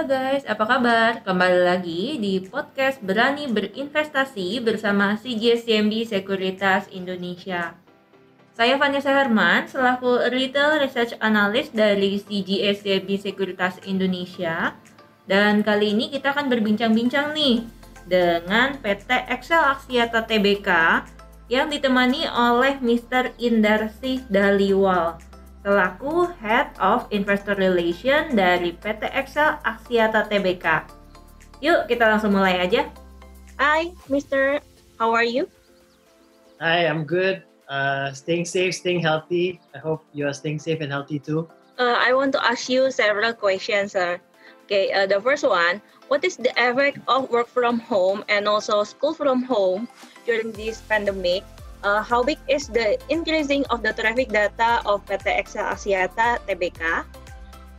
Halo guys, apa kabar? Kembali lagi di podcast Berani Berinvestasi bersama CGSCMB Sekuritas Indonesia. Saya Vanessa Herman, selaku Retail Research Analyst dari CGSCMB Sekuritas Indonesia. Dan kali ini kita akan berbincang-bincang nih dengan PT Excel Aksiata Tbk yang ditemani oleh Mr. Indarsih Daliwal selaku Head of Investor Relation dari PT XL Axiata Tbk. Yuk, kita langsung mulai aja. Hi, Mr. How are you? Hi, I'm good. Uh, staying safe, staying healthy. I hope you are staying safe and healthy too. Uh, I want to ask you several questions, sir. Okay, uh, the first one, what is the effect of work from home and also school from home during this pandemic uh, how big is the increasing of the traffic data of PT XL Axiata Tbk?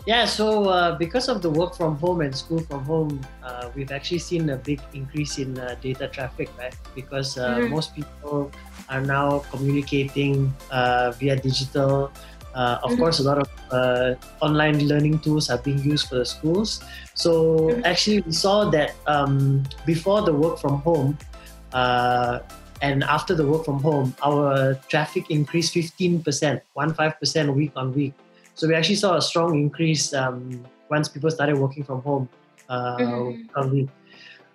Yeah, so uh, because of the work from home and school from home, uh, we've actually seen a big increase in uh, data traffic, right? Because uh, mm-hmm. most people are now communicating uh, via digital. of mm-hmm. course, a lot of online learning tools are being used for the schools. So mm-hmm. actually, we saw that um, before the work from home, and after the work from home, our traffic increased 15%, 15% week on week. So we actually saw a strong increase um, once people started working from home uh, mm-hmm.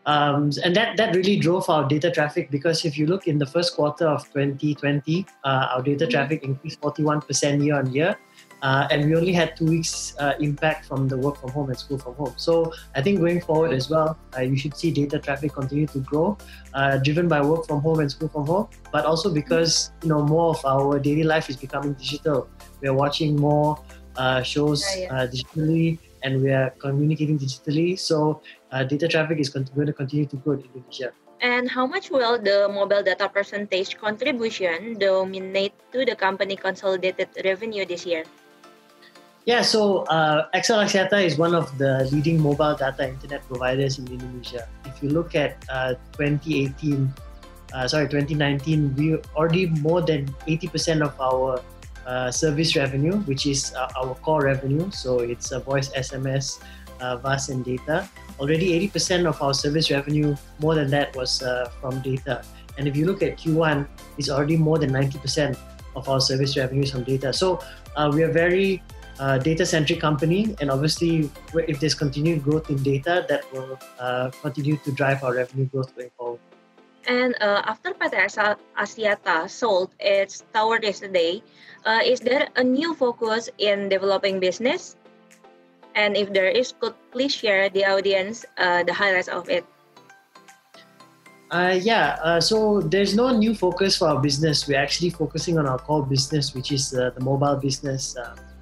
Um, and that, that really drove our data traffic because if you look in the first quarter of 2020, uh, our data mm-hmm. traffic increased 41% year on year. Uh, and we only had two weeks uh, impact from the work from home and school from home. So I think going forward as well, uh, you should see data traffic continue to grow, uh, driven by work from home and school from home, but also because you know more of our daily life is becoming digital. We are watching more uh, shows uh, digitally, and we are communicating digitally. So data traffic is going to continue to grow in Indonesia. And how much will the mobile data percentage contribution dominate to the company consolidated revenue this year? Yeah, so uh, Axiata is one of the leading mobile data internet providers in Indonesia. If you look at uh, 2018, uh, sorry, 2019, we already more than 80% of our uh, service revenue, which is uh, our core revenue. So it's uh, voice, SMS, uh, VAS, and data. Already 80% of our service revenue, more than that, was from data. And if you look at Q1, it's already more than 90% of our service revenues from data. So we are very uh, data-centric company, and obviously, if there's continued growth in data, that will uh, continue to drive our revenue growth going forward. And uh, after Petra Axiata sold its tower yesterday, uh, is there a new focus in developing business? And if there is, could please share the audience uh, the highlights of it? Uh, yeah, uh, so there's no new focus for our business. We're actually focusing on our core business, which is uh, the mobile business.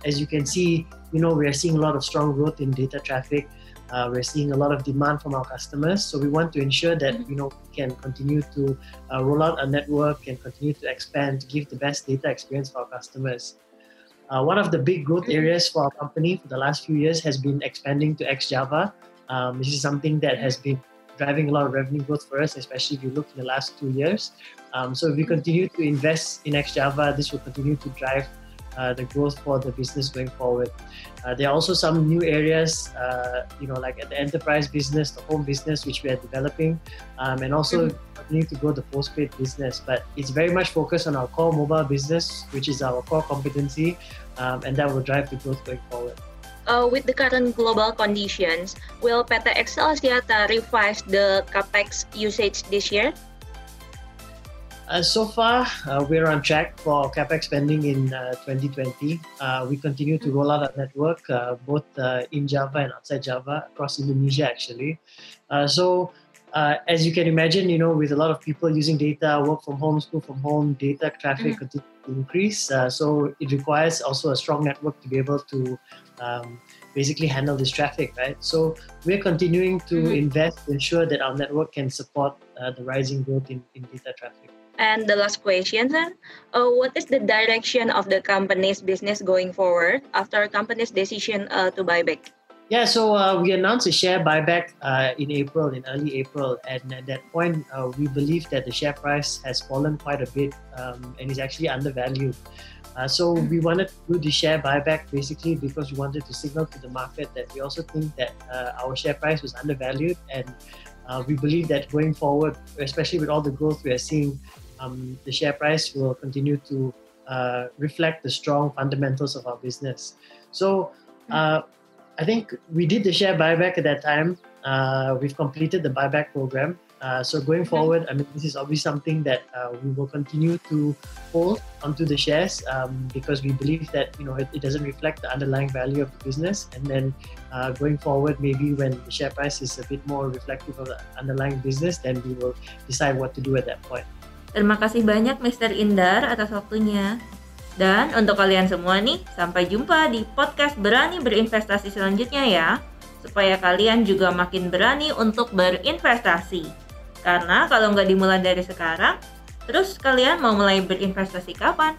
As you can see, you know, we are seeing a lot of strong growth in data traffic. Uh, we're seeing a lot of demand from our customers. So we want to ensure that, you know, we can continue to uh, roll out our network and continue to expand to give the best data experience for our customers. Uh, one of the big growth areas for our company for the last few years has been expanding to ex-Java. Um, this is something that has been driving a lot of revenue growth for us, especially if you look in the last two years. Um, so if we continue to invest in ex-Java, this will continue to drive the growth for the business going forward. Uh, there are also some new areas, uh, you know, like the enterprise business, the home business, which we are developing, um, and also mm-hmm. continue to grow the postpaid business. But it's very much focused on our core mobile business, which is our core competency, um, and that will drive the growth going forward. Uh, with the current global conditions, will PT XL Axiata revise the capex usage this year? Uh, so far, uh, we're on track for capex spending in uh, 2020. Uh, we continue to roll out our network uh, both uh, in Java and outside Java across Indonesia, actually. so, as you can imagine, you know, with a lot of people using data, work from home, school from home, data traffic mm-hmm. continues to increase. so, it requires also a strong network to be able to um, basically handle this traffic, right? So we're continuing to Mhm. invest to ensure that our network can support uh, the rising growth in, in data traffic. And the last question, sir, uh, what is the direction of the company's business going forward after a company's decision uh, to buy back? Yeah, so uh, we announced a share buyback uh, in April, in early April, and at that point, uh, we believe that the share price has fallen quite a bit um, and is actually undervalued. Uh, so we wanted to do the share buyback basically because we wanted to signal to the market that we also think that uh, our share price was undervalued, and uh, we believe that going forward, especially with all the growth we are seeing, um, the share price will continue to uh, reflect the strong fundamentals of our business. So. Uh, I think we did the share buyback at that time. Uh, we've completed the buyback program. Uh, so going forward, I mean, this is obviously something that uh, we will continue to hold onto the shares um, because we believe that you know it, it, doesn't reflect the underlying value of the business. And then uh, going forward, maybe when the share price is a bit more reflective of the underlying business, then we will decide what to do at that point. Terima kasih banyak Mr. Indar atas waktunya. Dan untuk kalian semua nih, sampai jumpa di podcast Berani Berinvestasi selanjutnya ya. Supaya kalian juga makin berani untuk berinvestasi. Karena kalau nggak dimulai dari sekarang, terus kalian mau mulai berinvestasi kapan?